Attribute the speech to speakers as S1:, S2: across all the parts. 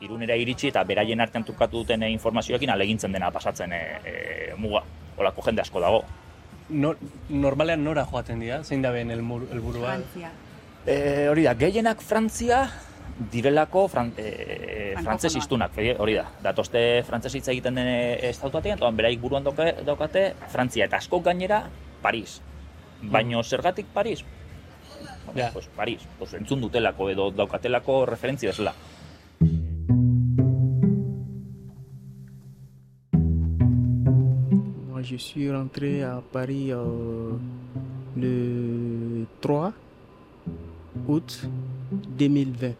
S1: irunera iritsi eta beraien artean tukatu duten eh, informazioekin alegintzen dena pasatzen e, e, muga. Olako jende asko dago.
S2: No, normalean nora joaten dira, zein da ben helburua?
S3: Frantzia.
S1: E, hori da, gehienak Frantzia direlako fran, e, frantzes iztunak, hori da. Datoste frantzes hitz egiten den estatuatean, eta beraik buruan daukate Frantzia, eta asko gainera Paris. Baino zergatik Paris?
S2: Ja.
S1: Pues Paris, pues entzun dutelako edo daukatelako referentzia bezala.
S4: Je suis rentré à Paris euh, le 3 août 2020.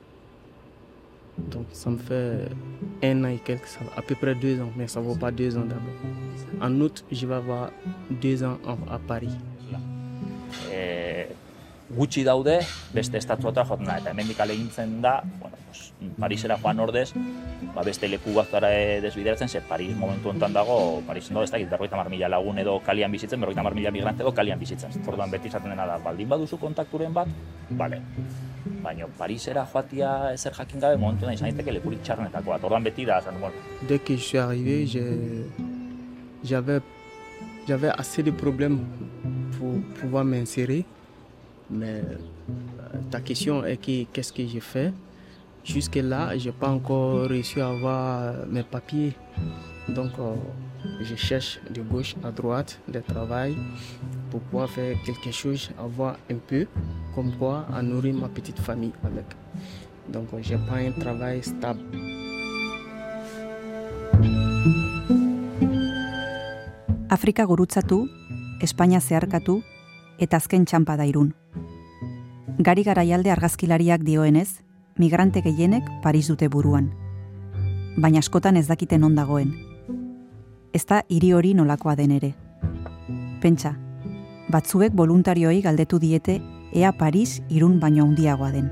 S4: Donc ça me fait un an et quelques, à peu près deux ans, mais ça ne vaut pas deux ans d'abord. En août, je vais avoir deux ans à Paris.
S1: Gutxi daude, beste estatuata joaten da, eta hemendik alegintzen da, bueno, pues, Parisera joan ordez, ba, beste leku batzara e, desbideratzen, ze Paris momentu honetan dago, Parisen dago ez dakit, berroita mar mila lagun edo kalian bizitzen, berroita mar mila migrante edo kalian bizitzen. Orduan beti izaten dena da, baldin baduzu kontakturen bat, bale. Baina Parisera joatia ezer jakin gabe, momentu honetan izan daiteke lekurik txarrenetako bat. Orduan beti da, zan, bueno,
S4: Dès que je j'avais j'avais assez de problèmes pour pouvoir m'insérer. Mais euh, ta question est que qu'est-ce que j'ai fait? Jusque-là, je n'ai pas encore réussi à avoir euh, mes papiers. Donc, euh, je cherche de gauche à droite le travail pour pouvoir faire quelque chose, avoir un peu, comme quoi, à nourrir ma petite famille avec. Donc, je n'ai pas un travail stable.
S3: Afrika gurutzatu, Espainia zeharkatu eta azken. Gari garaialde argazkilariak dioenez, migrante gehienek Paris dute buruan. Baina askotan ez dakiten on dagoen. Ez da hiri hori nolakoa den ere. Pentsa, batzuek voluntarioei galdetu diete ea Paris irun baino handiagoa den.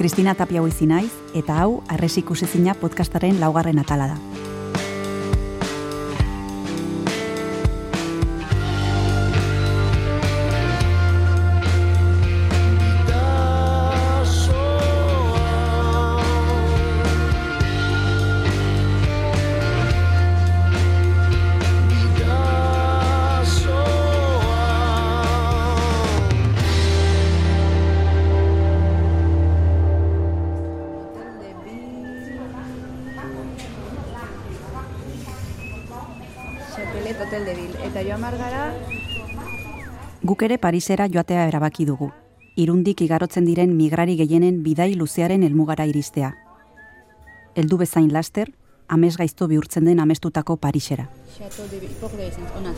S3: Kristina Tapia naiz eta hau Arresi ikusezina podcastaren laugarren atala da. Guk ere Parisera joatea erabaki dugu. Irundik igarotzen diren migrari gehienen bidai luzearen helmugara iristea. Heldu bezain laster, amez gaizto bihurtzen den amestutako Parisera.
S5: Chateau de hipokria izan, ona.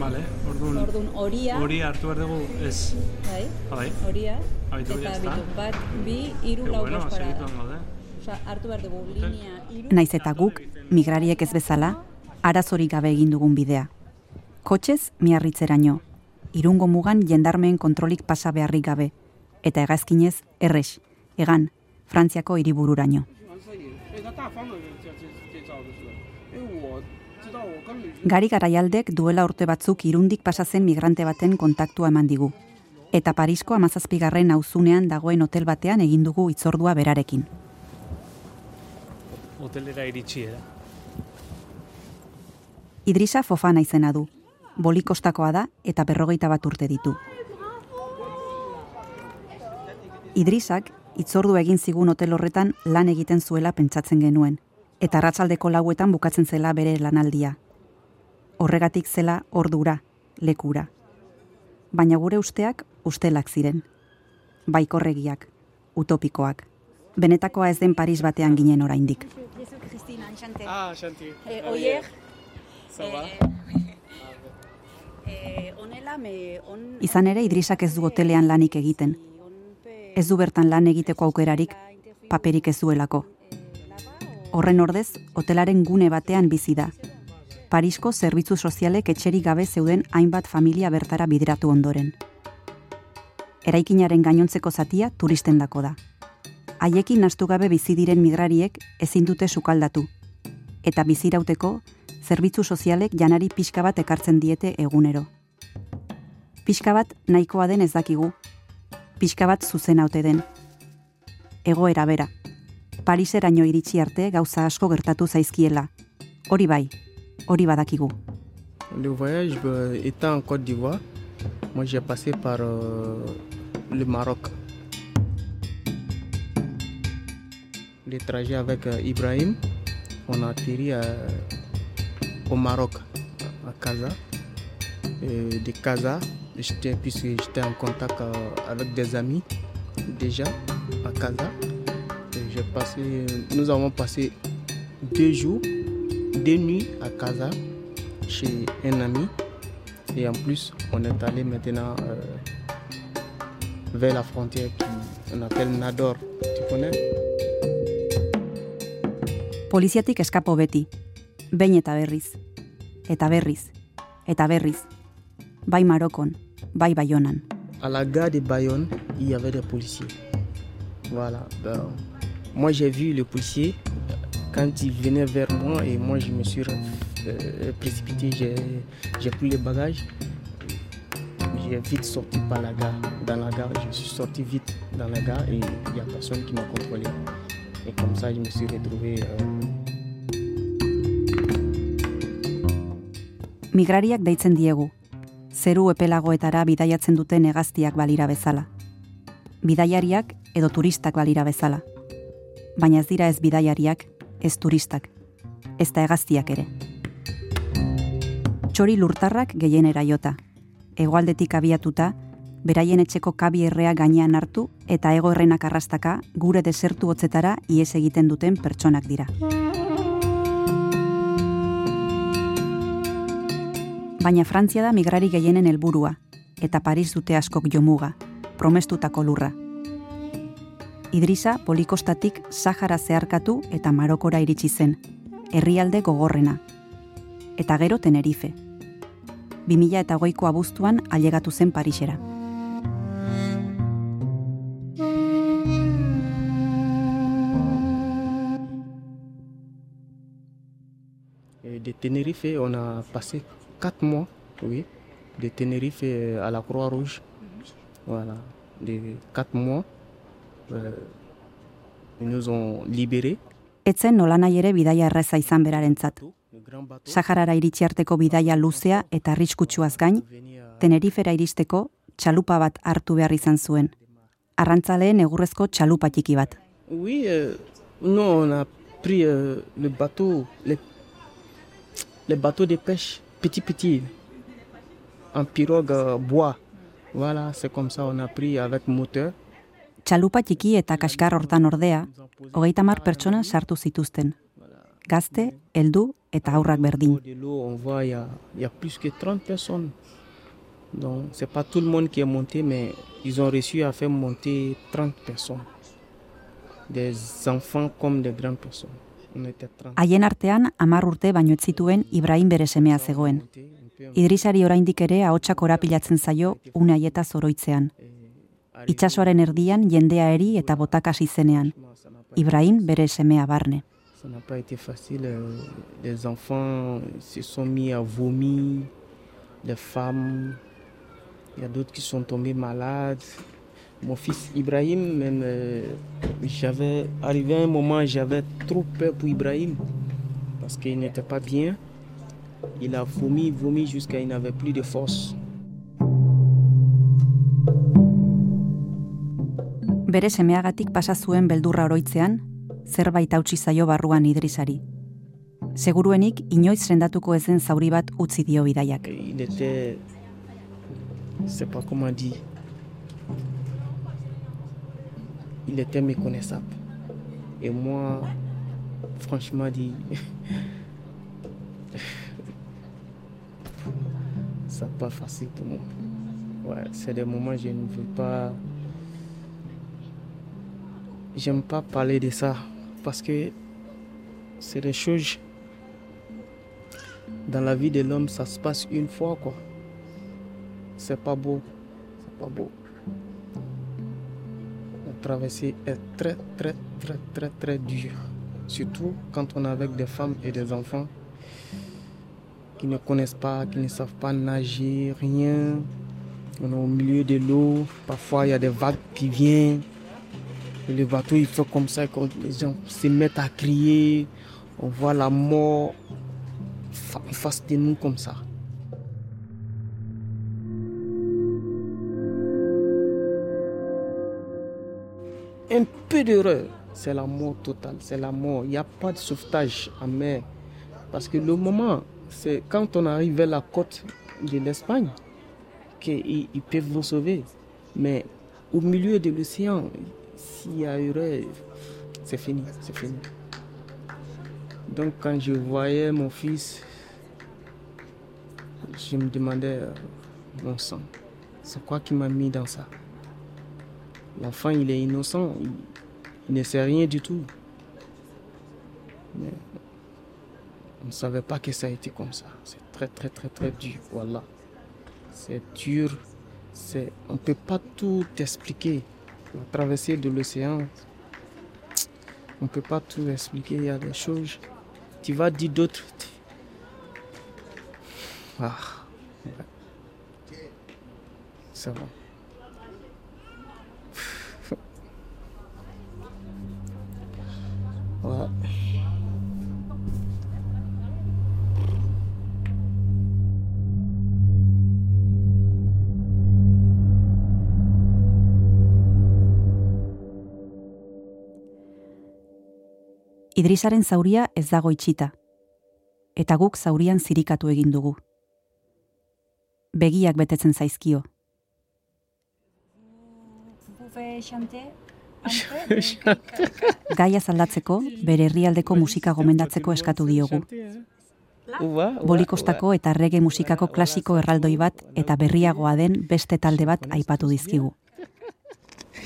S2: Vale, orduan,
S5: Orduan horia,
S2: hori hartu behar dugu, ez,
S5: bai,
S2: bai,
S5: horia,
S2: Abitu,
S5: eta bitu, bat, bi,
S2: que
S5: lau,
S2: bueno, segituan
S5: parada. Osa, hartu behar dugu, linea, hiru,
S3: Naiz eta guk, migrariek ez bezala, arazorik gabe egin dugun bidea. Kotxez, miarritzeraino. Irungo mugan jendarmeen kontrolik pasa beharrik gabe. Eta hegazkinez, errex, egan, Frantziako hiribururaino. Gari garaialdek duela urte batzuk irundik pasatzen migrante baten kontaktua eman digu. Eta Parisko amazazpigarren auzunean dagoen hotel batean egin dugu itzordua berarekin.
S2: Hotelera iritsi era.
S3: Idrisa Fofana izena du. Bolikostakoa da eta berrogeita bat urte ditu. Idrisak itzordu egin zigun hotel horretan lan egiten zuela pentsatzen genuen, eta arratsaldeko lauetan bukatzen zela bere lanaldia. Horregatik zela ordura, lekura. Baina gure usteak ustelak ziren. Baikorregiak, utopikoak. Benetakoa ez den Paris batean ginen oraindik.
S4: Ah, Chantier.
S5: Eh, oier, eh.
S3: Izan ere Idrisak ez du hotelean lanik egiten. Ez du bertan lan egiteko aukerarik, paperik ez duelako. Horren ordez, hotelaren gune batean bizi da. Parisko zerbitzu sozialek etxerik gabe zeuden hainbat familia bertara bideratu ondoren. Eraikinaren gainontzeko zatia turistendako da. Haiekin nastu gabe bizi diren migrariek ezin dute sukaldatu. Eta bizirauteko zerbitzu sozialek janari pixka bat ekartzen diete egunero. Pixka bat nahikoa den ez dakigu. Pixka bat zuzen haute den. Egoera bera. Pariseraino iritsi arte gauza asko gertatu zaizkiela. Hori bai, hori badakigu.
S4: Le voyage, euh, étant en Côte d'Ivoire, moi j'ai passé par euh, le Maroc. Le trajet avec euh, Ibrahim, on a atterri euh, au Maroc, à Casa. De Casa, puisque j'étais en contact euh, avec des amis déjà à Casa. Passé, nous avons passé deux jours, deux nuits à Casa chez un ami. Et en plus, on est allé maintenant euh, vers la frontière qu'on appelle Nador. Tu connais?
S3: Poliziatik eskapo beti. Behin eta berriz. Eta berriz. Eta berriz. Bai Marokon, bai Baionan.
S4: À la gare de Bayonne, il y avait des policiers. Voilà. Ben, moi, j'ai vu le policier quand il venait vers moi et moi, je me suis euh, précipité. J'ai, j'ai pris les bagages. J'ai vite sorti par la gare. Dans la gare, je suis sorti vite dans la gare et il n'y a personne qui m'a contrôlé. Et comme ça, je me suis retrouvé. euh,
S3: Migrariak deitzen diegu. Zeru epelagoetara bidaiatzen duten hegaztiak balira bezala. Bidaiariak edo turistak balira bezala. Baina ez dira ez bidaiariak, ez turistak. Ez da hegaztiak ere. Txori lurtarrak gehienera jota. Hegoaldetik abiatuta, beraien etxeko kabi errea gainean hartu eta ego errenak arrastaka gure desertu hotzetara ies egiten duten pertsonak dira. Baina Frantzia da migrari gehienen helburua eta Paris dute askok jomuga, promestutako lurra. Idrisa polikostatik Sahara zeharkatu eta Marokora iritsi zen, herrialde gogorrena. Eta gero Tenerife. 2000 eta hogeiko abuztuan ailegatu zen Parisera.
S4: Et de Tenerife, on a passé quatre mois, oui, de Tenerife à la Croix-Rouge. Voilà, de quatre mois, euh, ils nous ont libérés.
S3: Etzen nolanahi ere bidaia erreza izan berarentzat.
S4: Le bateau.
S3: Saharara iritsi arteko bidaia luzea eta arriskutsuaz gain, Tenerifera iristeko txalupa bat hartu behar izan zuen. Arrantzaleen egurrezko txalupa txiki bat.
S4: Oui, euh, nous on a pris euh, le bateau, les, les bateaux de pêche, petit petit, en pirogue euh, bois. Voilà, c'est comme ça on a pris avec moteur.
S3: Txalupa txiki eta kaskar hortan ordea, hogeita mar pertsona sartu zituzten. Gazte, heldu eta aurrak
S4: Au
S3: berdin.
S4: on voit il y a, il y a plus que 30 personnes. Donc, c'est pas tout le monde qui est monté, mais ils ont réussi à faire monter 30 personnes. Des enfants comme des grandes personnes. On était 30.
S3: Haien artean, hamar urte baino ez zituen Ibrahim bere semea zegoen. Idrisari oraindik ere ahotsak orapilatzen zaio une haieta zoroitzean. Itsasoaren erdian jendea eri eta botakasi zenean. Ibrahim bere semea barne.
S4: Ça n'a pas été facile. euh, Les enfants se sont mis à vomir, les femmes, il y a d'autres qui sont tombés malades. Mon fils Ibrahim, même, euh, j'avais arrivé à un moment, j'avais trop peur pour Ibrahim parce qu'il n'était pas bien. Il a vomi, vomi jusqu'à il n'avait plus de force.
S3: Bere semeagatik pasa zuen beldurra oroitzean, zerbait hautsi zaio barruan Idrisari. Seguruenik inoiz sendatuko ezen zauri bat utzi dio bidaiak.
S4: Il était, je sais pas comment dire, il était méconnaissable. Et moi, franchement dit, c'est pas facile pour moi. Ouais, c'est des moments où je ne veux pas, j'aime pas parler de ça parce que c'est des choses dans la vie de l'homme, ça se passe une fois, quoi. C'est pas beau. C'est pas beau. Traversée est très, très, très, très, très dure. Surtout quand on est avec des femmes et des enfants. qui ne connaissent pas, qui ne savent pas nager, rien. On est au milieu de l'eau. Parfois, il y a des vagues qui viennent. Et le bateau, il comme ça. Quand les gens se mettent à crier, on voit la mort face de nous comme ça. Peu c'est la mort totale, c'est la mort. Il n'y a pas de sauvetage en mer. Parce que le moment, c'est quand on arrive vers la côte de l'Espagne qu'ils ils peuvent vous sauver. Mais au milieu de l'océan, s'il y a erreur, c'est fini, c'est fini. Donc quand je voyais mon fils, je me demandais, mon sang, c'est quoi qui m'a mis dans ça? L'enfant, il est innocent, ne sait rien du tout. On ne savait pas que ça a été comme ça. C'est très, très, très, très dur. Voilà. C'est dur. C'est... On ne peut pas tout expliquer. La traversée de l'océan, on ne peut pas tout expliquer. Il y a des choses. Tu vas dire d'autres. Ah. bon.
S3: Idrisaren zauria ez dago itxita. Eta guk zaurian zirikatu egin dugu. Begiak betetzen zaizkio. Gaia zaldatzeko, bere herrialdeko musika gomendatzeko eskatu diogu. Bolikostako eta rege musikako klasiko erraldoi bat eta berriagoa den beste talde bat aipatu dizkigu.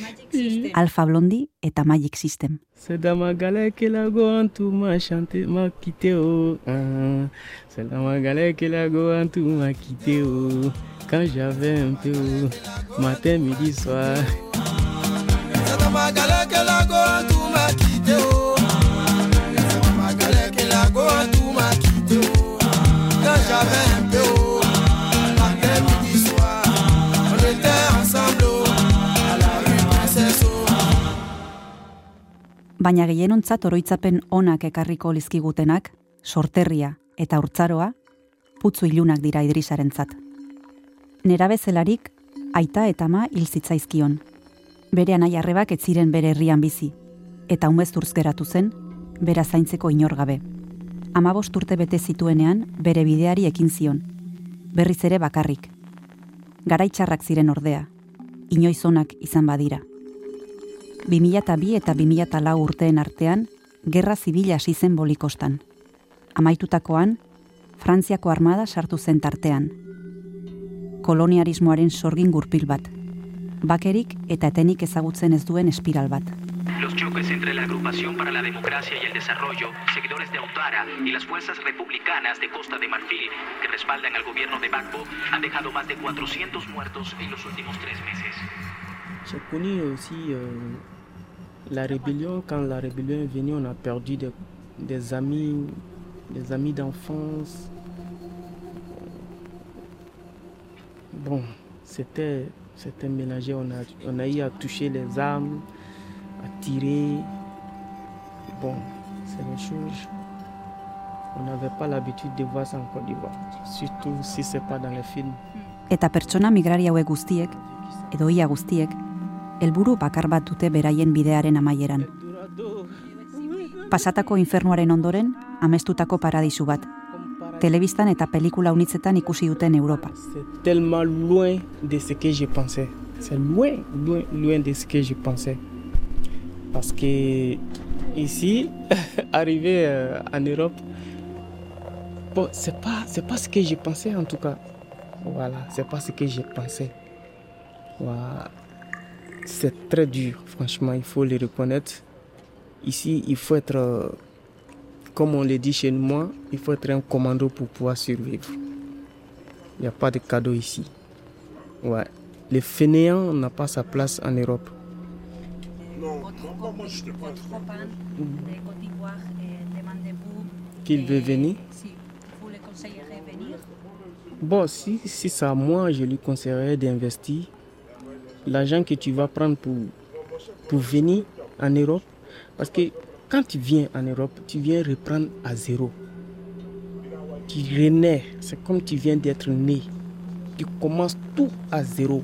S5: Magic System.
S3: Alpha Blondi eta Magic System.
S4: C'est dans ma galère que la goan tout m'a chanté, m'a quitté oh. ah. C'est dans ma galère que la goan tout m'a quitté oh. Quand j'avais un peu oh. Matin, midi, soir.
S6: C'est dans ma galère que la goa tout m'a quitté
S3: Baina gehienontzat oroitzapen onak ekarriko lizkigutenak, sorterria eta urtzaroa, putzu ilunak dira idrisarentzat. Nera bezelarik, aita eta ama hil zitzaizkion. Bere anai arrebak ez ziren bere herrian bizi, eta umezturz geratu zen, bera zaintzeko inor gabe. Amabost urte bete zituenean, bere bideari ekin zion. Berriz ere bakarrik. Garaitxarrak ziren ordea, inoiz onak izan badira. 2002 eta 2004 urteen artean, gerra zibila hasi zen bolikostan. Amaitutakoan, Frantziako armada sartu zen tartean. Koloniarismoaren sorgin gurpil bat. Bakerik eta etenik ezagutzen ez duen espiral bat.
S7: Los choques entre la Agrupación para la Democracia y el Desarrollo, seguidores de Autara y las fuerzas republicanas de Costa de Marfil, que respaldan al gobierno de Bagbo, han dejado más de 400 muertos en los últimos tres meses.
S4: J'ai connu aussi euh, la rébellion. Quand la rébellion est venue, on a perdu des, amis, des amis d'enfance. Bon, c'était, c'était mélangé. On a, on eu à toucher les armes, à tirer. Bon, c'est des choses. On n'avait pas l'habitude de voir ça en Côte d'Ivoire. Surtout si c'est pas dans les films.
S3: Eta pertsona migrari hauek guztiek, edo ia guztiek, helburu bakar bat dute beraien bidearen amaieran. Pasatako infernuaren ondoren, amestutako paradisu bat. Telebistan eta pelikula unitzetan ikusi duten Europa.
S4: Tellement loin de ce que je pensais. C'est loin, loin, loin de ce que je pensais. Parce que ici, arrivé euh, en Europe, bon, c'est pas, c'est pas ce que je pensais en tout cas. Voilà, c'est pas ce que je pensais. Voilà. C'est très dur, franchement, il faut le reconnaître. Ici, il faut être, euh, comme on le dit chez moi, il faut être un commando pour pouvoir survivre. Il n'y a pas de cadeau ici. Ouais. Le fainéant n'a pas sa place en Europe.
S5: De Côte d'Ivoire eh, demandez-vous
S4: Qu'il veut venir?
S5: Si vous le conseillerez venir?
S4: Bon, si, si c'est à moi, je lui conseillerais d'investir l'argent que tu vas prendre pour, pour venir en Europe. Parce que quand tu viens en Europe, tu viens reprendre à zéro. Tu renais, c'est comme tu viens d'être né. Tu commences tout à zéro.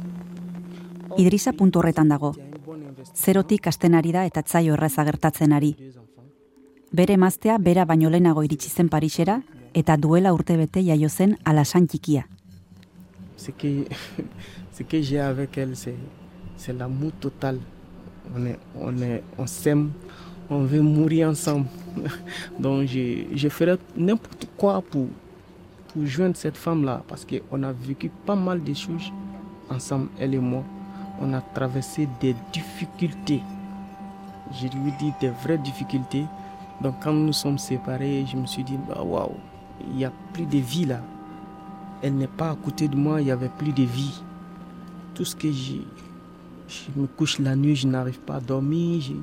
S3: Idrisa puntu horretan dago. Zerotik hasten ari da eta etzaio erraza gertatzen ari. Bere emaztea bera baino lehenago iritsi zen Parisera eta duela urtebete jaio zen alasan txikia.
S4: Ce que j'ai avec elle, c'est, l'amour total. On, est, on, est, on s'aime, on veut mourir ensemble. Donc je, je ferais n'importe quoi pour, pour joindre cette femme-là parce qu'on a vécu pas mal de choses ensemble, elle et moi. On a traversé des difficultés. Je lui dis des vraies difficultés. Donc quand nous sommes séparés, je me suis dit, bah, waouh, il n'y a plus de vie là elle n'est pas à côté de moi, il n'y avait plus de vie. Tout ce que je, je me couche la nuit, je n'arrive pas à dormir, je,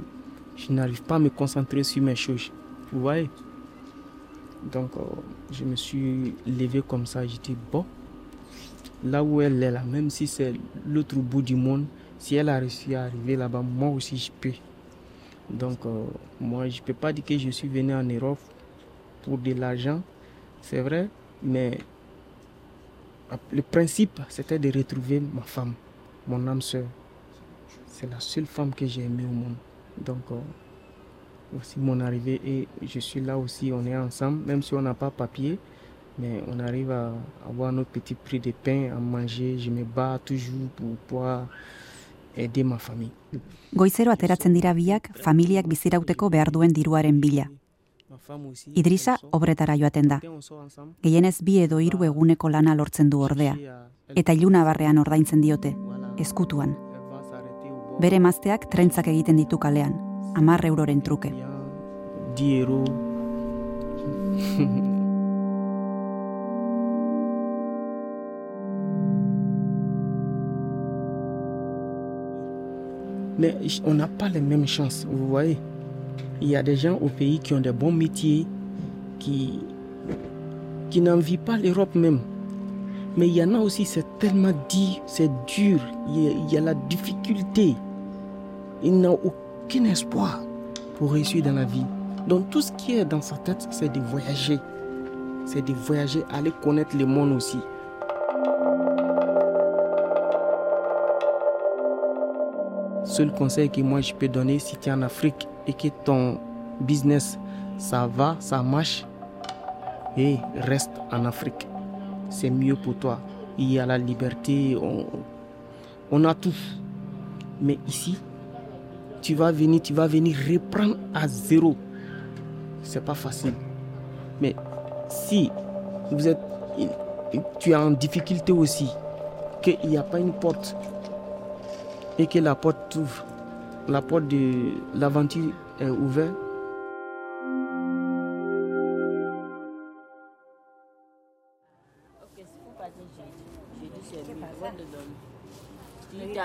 S4: je n'arrive pas à me concentrer sur mes choses. Vous voyez? Donc euh, je me suis levé comme ça, j'ai dit, bon, là où elle est là, même si c'est l'autre bout du monde, si elle a réussi à arriver là-bas, moi aussi je peux. Donc euh, moi je ne peux pas dire que je suis venu en Europe pour de l'argent, c'est vrai, mais le principe, c'était de retrouver ma femme, mon âme sœur. C'est la seule femme que j'ai aimée au monde. Donc, euh, voici mon arrivée et je suis là aussi, on est ensemble, même si on n'a pas papier, mais on arrive à avoir notre petit prix de pain, à manger. Je me bats toujours pour pouvoir aider ma famille.
S3: Goizero ateratzen dira biak familiak bizirauteko behar duen diruaren bila. Idrisa obretara joaten da. Gehienez bi edo hiru eguneko lana lortzen du ordea. Eta iluna barrean ordaintzen diote,
S4: Bord.
S3: Bere emazteak trentzak egiten ditu kalean, amar euroren truke.
S4: Bien, 10 euros. Mais on n'a pas les mêmes chances, vous voyez. Il y a des gens au pays qui ont des bons métiers, qui, qui n'envient pas l'Europe même. Mais il y en a aussi, c'est tellement dit, c'est dur, il y, a, y a la difficulté. Il n'a aucun espoir pour réussir dans la vie. Donc tout ce qui est dans sa tête, c'est de voyager. C'est de voyager, aller connaître le monde aussi. Seul conseil que moi je peux donner si tu es en Afrique et que ton business ça va, ça marche, et reste en Afrique. C'est mieux pour toi. Il y a la liberté, on, on a tout. Mais ici, tu vas venir, tu vas venir reprendre à zéro. C'est pas facile. Mais si vous êtes, tu es en difficulté aussi, qu'il n'y a pas une porte et que la porte t'ouvre, la porte de l'aventure est ouverte,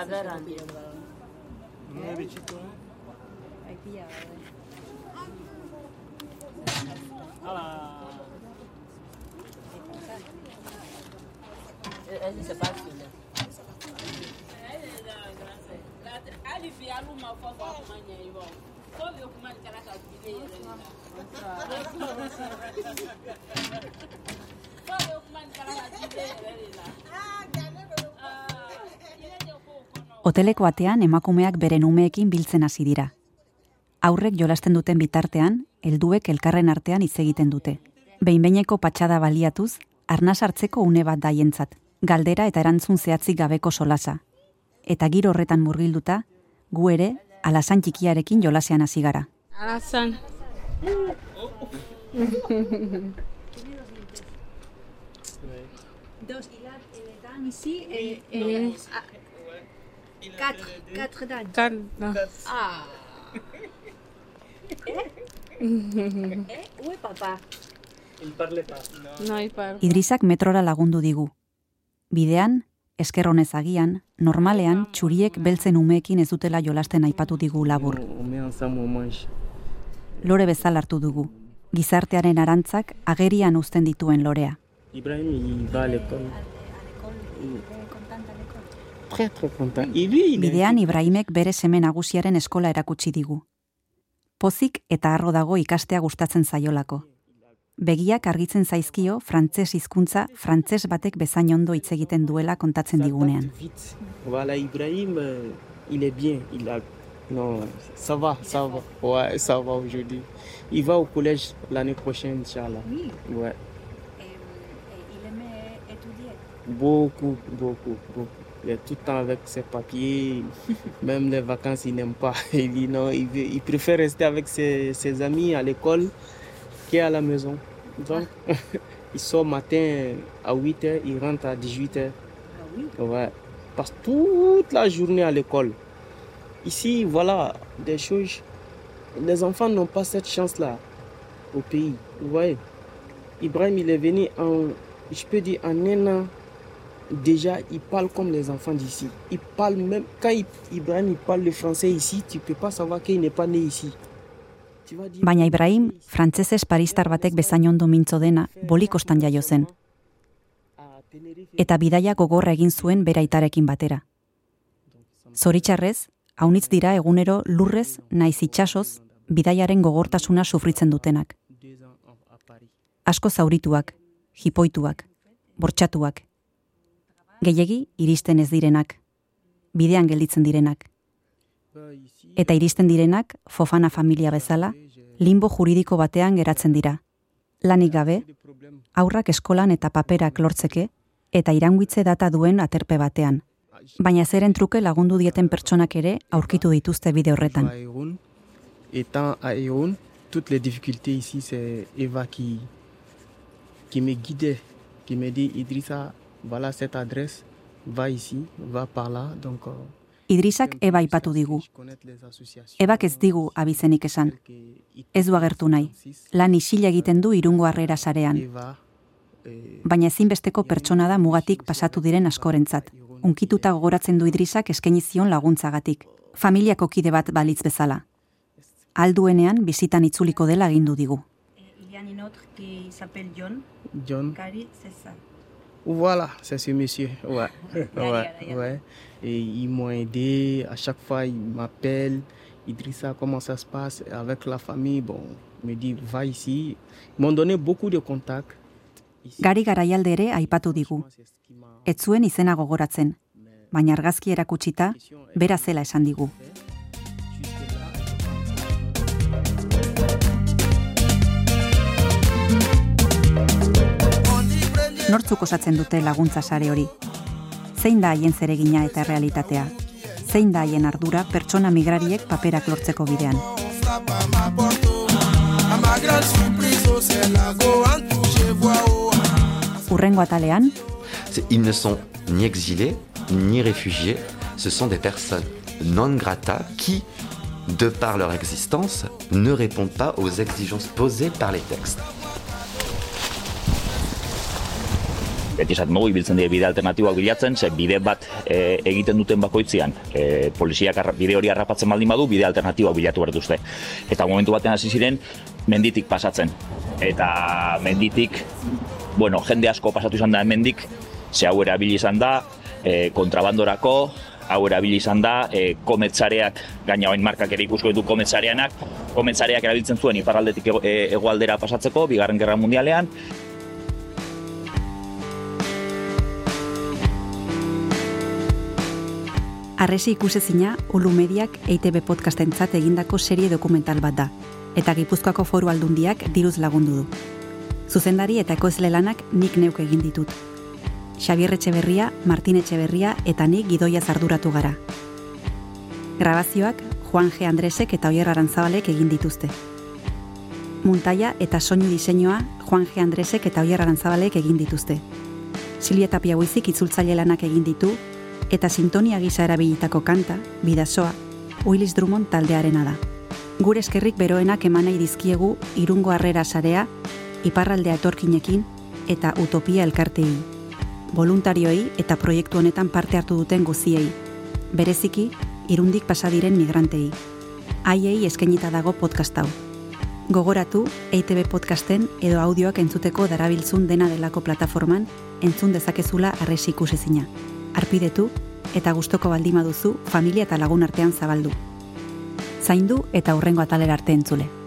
S8: Não
S9: é bichito, né?
S5: Vai piar, né? Olha lá.
S8: É, é Esse é fácil, né? Aliviar uma fofa amanhã, irmão. Só ver como é que ela tá vivendo. Só é como é que ela tá vivendo. Ah, galera.
S3: Hoteleko atean emakumeak beren umeekin biltzen hasi dira. Aurrek jolasten duten bitartean, helduek elkarren artean hitz egiten dute. Behinbeineko patxada baliatuz, arnas hartzeko une bat daientzat, galdera eta erantzun zehatzik gabeko solasa. Eta giro horretan murgilduta, gu ere, alasan txikiarekin jolasean hasi gara.
S8: Alasan.
S5: Dos, il a les dents ici et, et ah, quatre, quatre dents.
S8: Calma.
S5: Ah. Eh, où est papa?
S8: No hay par.
S3: Idrisak metrora lagundu digu. Bidean, eskerronez agian, normalean txuriek beltzen umeekin ez dutela jolasten aipatu digu labur. Lore bezala hartu dugu. Gizartearen arantzak agerian uzten dituen lorea.
S4: Ibrahim, il
S3: Bidean Ibrahimek bere seme nagusiaren eskola erakutsi digu. Pozik eta harro dago ikastea gustatzen zaiolako. Begiak argitzen zaizkio frantses hizkuntza frantses batek bezain ondo hitz egiten duela kontatzen digunean.
S4: Voilà, Ibrahim, euh, il est bien. Il a... Non, ça va, ça va. Ouais, ça va aujourd'hui. Il va au collège l'année prochaine, Inch'Allah.
S5: Oui.
S4: Ouais.
S5: il aimait étudier.
S4: Beaucoup, beaucoup, beaucoup. Il est tout le temps avec ses papiers. Même les vacances, il n'aime pas. Il dit non, il, préfère rester avec ses, ses amis à l'école qu'à la maison. Donc, il sort matin à 8h, il rentre à 18h.
S5: Ah oui.
S4: Ouais. Il passe toute la journée à l'école. Ici, voilà, des choses. Les enfants n'ont pas cette chance-là au pays. Vous voyez? Ibrahim, il est venu en, je peux dire, en un an. Déjà, il parle comme les enfants d'ici. Il parle même, quand Ibrahim il parle le français ici, tu peux pas savoir qu'il n'est pas né ici.
S3: Baina Ibrahim, frantsesez paristar batek bezain ondo mintzo dena, bolikostan jaio zen, eta bidaia gogorra egin zuen bera aitarekin batera. Zoritxarrez, haunitz dira egunero lurrez naiz itsasoz bidaiaren gogortasuna sufritzen dutenak. Asko zaurituak, jipoituak, bortxatuak. Gehiegi iristen ez direnak, bidean gelditzen direnak. Eta iristen direnak, fofana familia bezala, limbo juridiko batean geratzen dira. Lanik gabe, aurrak eskolan eta paperak lortzeke, eta iranguitze data duen aterpe batean. Baina zeren truke lagundu dieten pertsonak ere aurkitu dituzte bide horretan.
S4: Étant à Irun, toutes les difficultés ici, c'est Eva qui, qui me guidait, qui me dit Idrissa, voilà cette adresse, va ici, va par là. Donc, euh,
S3: Idrisak eba aipatu digu. Ebak ez digu abizenik esan. Ez du agertu nahi. Lan isila egiten du irungo harrera sarean.
S4: Eh,
S3: Baina ezinbesteko pertsona da mugatik pasatu diren askorentzat. Unkituta gogoratzen du Idrisak eskaini zion laguntzagatik. Familiako kide bat balitz bezala. Alduenean bizitan itzuliko dela agindu digu.
S5: Il y a un autre qui s'appelle John.
S4: John.
S5: Cari, c'est ça.
S4: Voilà, c'est ce monsieur. Ouais, ouais, ouais. Et ils m'ont aidé. À chaque fois, ils m'appellent. Idrissa, comment ça se passe avec la famille Bon, me dit va ici. Ils m'ont donné beaucoup de contacts.
S3: Gari garaialde ere aipatu digu. Ez zuen izena gogoratzen, baina argazki erakutsita, bera zela esan digu. Osatzen dute
S10: Ils ne sont ni exilés, ni réfugiés, ce sont des personnes non grata qui, de par leur existence, ne répondent pas aux exigences posées par les textes.
S1: Beti esaten dugu ibiltzen dira bide alternatiboak bilatzen, ze bide bat e, egiten duten bakoitzean, e, poliziak bide hori harrapatzen baldin badu, bide alternatiboak bilatu behar dituzte. Eta momentu batean hasi ziren, menditik pasatzen. Eta menditik, bueno, jende asko pasatu izan da mendik, ze hau erabili izan da, e, kontrabandorako, hau erabili izan da, e, kometzareak, gaina oin markak ere ikusko ditu kometzareanak, kometzareak erabiltzen zuen iparraldetik e, hegoaldera pasatzeko, bigarren gerra mundialean,
S3: Arresi ikusezina, Ulu Mediak EITB podcastentzat egindako serie dokumental bat da, eta Gipuzkoako foru aldundiak diruz lagundu du. Zuzendari eta ekoizle lanak nik neuk egin ditut. Xabier Etxeberria, Martin Etxeberria eta nik gidoia arduratu gara. Grabazioak Juan G. Andresek eta Oier Arantzabalek egin dituzte. Muntaia eta soinu diseinua Juan G. Andresek eta Oier Arantzabalek egin dituzte. Silvia Tapia Buizik itzultzaile lanak egin ditu, eta sintonia gisa erabilitako kanta, bidasoa, Willis Drummond taldearena da. Gure eskerrik beroenak emanei dizkiegu irungo harrera sarea, iparraldea etorkinekin eta utopia elkartei. Voluntarioei eta proiektu honetan parte hartu duten guziei. Bereziki, irundik pasadiren migrantei. Haiei eskainita dago podcast hau. Gogoratu EITB podcasten edo audioak entzuteko darabiltzun dena delako plataforman entzun dezakezula arresi ikusezina. Arpidetu eta gustoko baldima duzu familia eta lagun artean zabaldu. Zaindu eta hurrengo atalera arte entzule.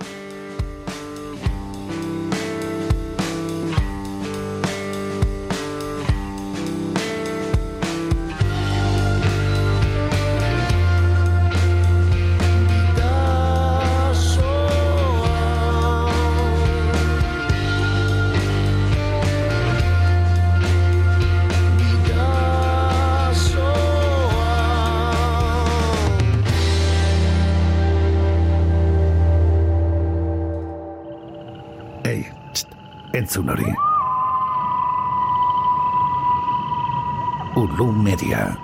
S11: Ulu Media.